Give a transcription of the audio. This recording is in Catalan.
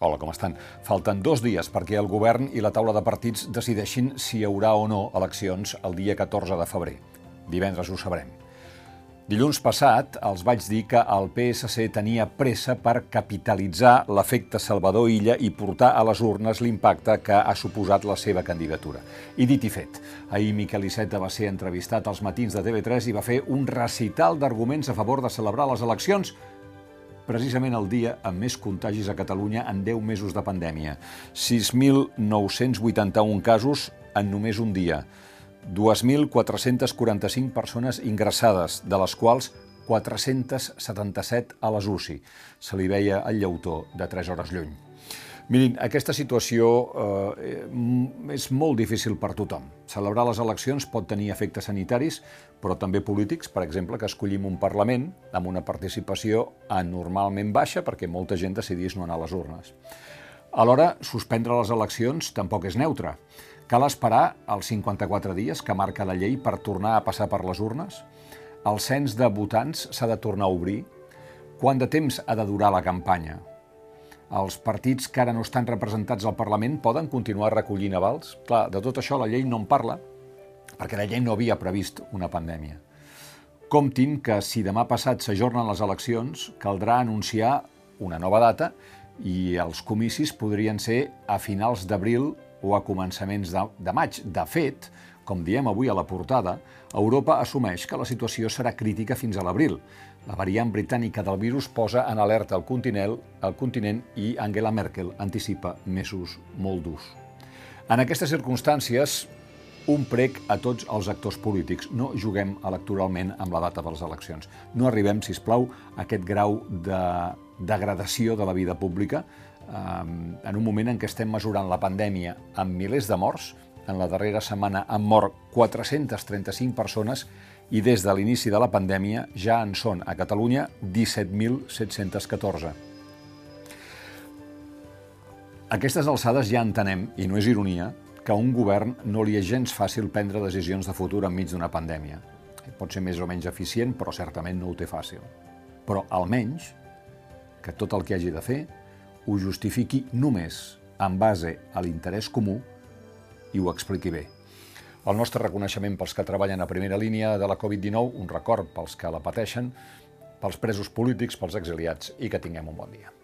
Hola, com estan? Falten dos dies perquè el govern i la taula de partits decideixin si hi haurà o no eleccions el dia 14 de febrer. Divendres ho sabrem. Dilluns passat els vaig dir que el PSC tenia pressa per capitalitzar l'efecte Salvador Illa i portar a les urnes l'impacte que ha suposat la seva candidatura. I dit i fet, ahir Miquel Iceta va ser entrevistat als matins de TV3 i va fer un recital d'arguments a favor de celebrar les eleccions precisament el dia amb més contagis a Catalunya en 10 mesos de pandèmia. 6.981 casos en només un dia. 2.445 persones ingressades, de les quals 477 a les UCI. Se li veia el llautó de 3 hores lluny. Mirin, aquesta situació eh, és molt difícil per tothom. Celebrar les eleccions pot tenir efectes sanitaris, però també polítics, per exemple, que escollim un Parlament amb una participació anormalment baixa perquè molta gent decidís no anar a les urnes. Alhora, suspendre les eleccions tampoc és neutre. Cal esperar els 54 dies que marca la llei per tornar a passar per les urnes? El cens de votants s'ha de tornar a obrir? Quant de temps ha de durar la campanya? Els partits que ara no estan representats al Parlament poden continuar recollint avals? Clar, de tot això la llei no en parla, perquè la llei no havia previst una pandèmia. Comptin que si demà passat s'ajornen les eleccions, caldrà anunciar una nova data i els comicis podrien ser a finals d'abril o a començaments de, de maig. De fet, com diem avui a la portada, Europa assumeix que la situació serà crítica fins a l'abril. La variant britànica del virus posa en alerta el continent, el continent i Angela Merkel anticipa mesos molt durs. En aquestes circumstàncies, un prec a tots els actors polítics. No juguem electoralment amb la data de les eleccions. No arribem, si us plau, a aquest grau de degradació de la vida pública eh, en un moment en què estem mesurant la pandèmia amb milers de morts, en la darrera setmana han mort 435 persones i des de l'inici de la pandèmia ja en són a Catalunya 17.714. A aquestes alçades ja entenem, i no és ironia, que a un govern no li és gens fàcil prendre decisions de futur enmig d'una pandèmia. Pot ser més o menys eficient, però certament no ho té fàcil. Però almenys que tot el que hagi de fer ho justifiqui només en base a l'interès comú i ho expliqui bé. El nostre reconeixement pels que treballen a primera línia de la Covid-19, un record pels que la pateixen, pels presos polítics, pels exiliats i que tinguem un bon dia.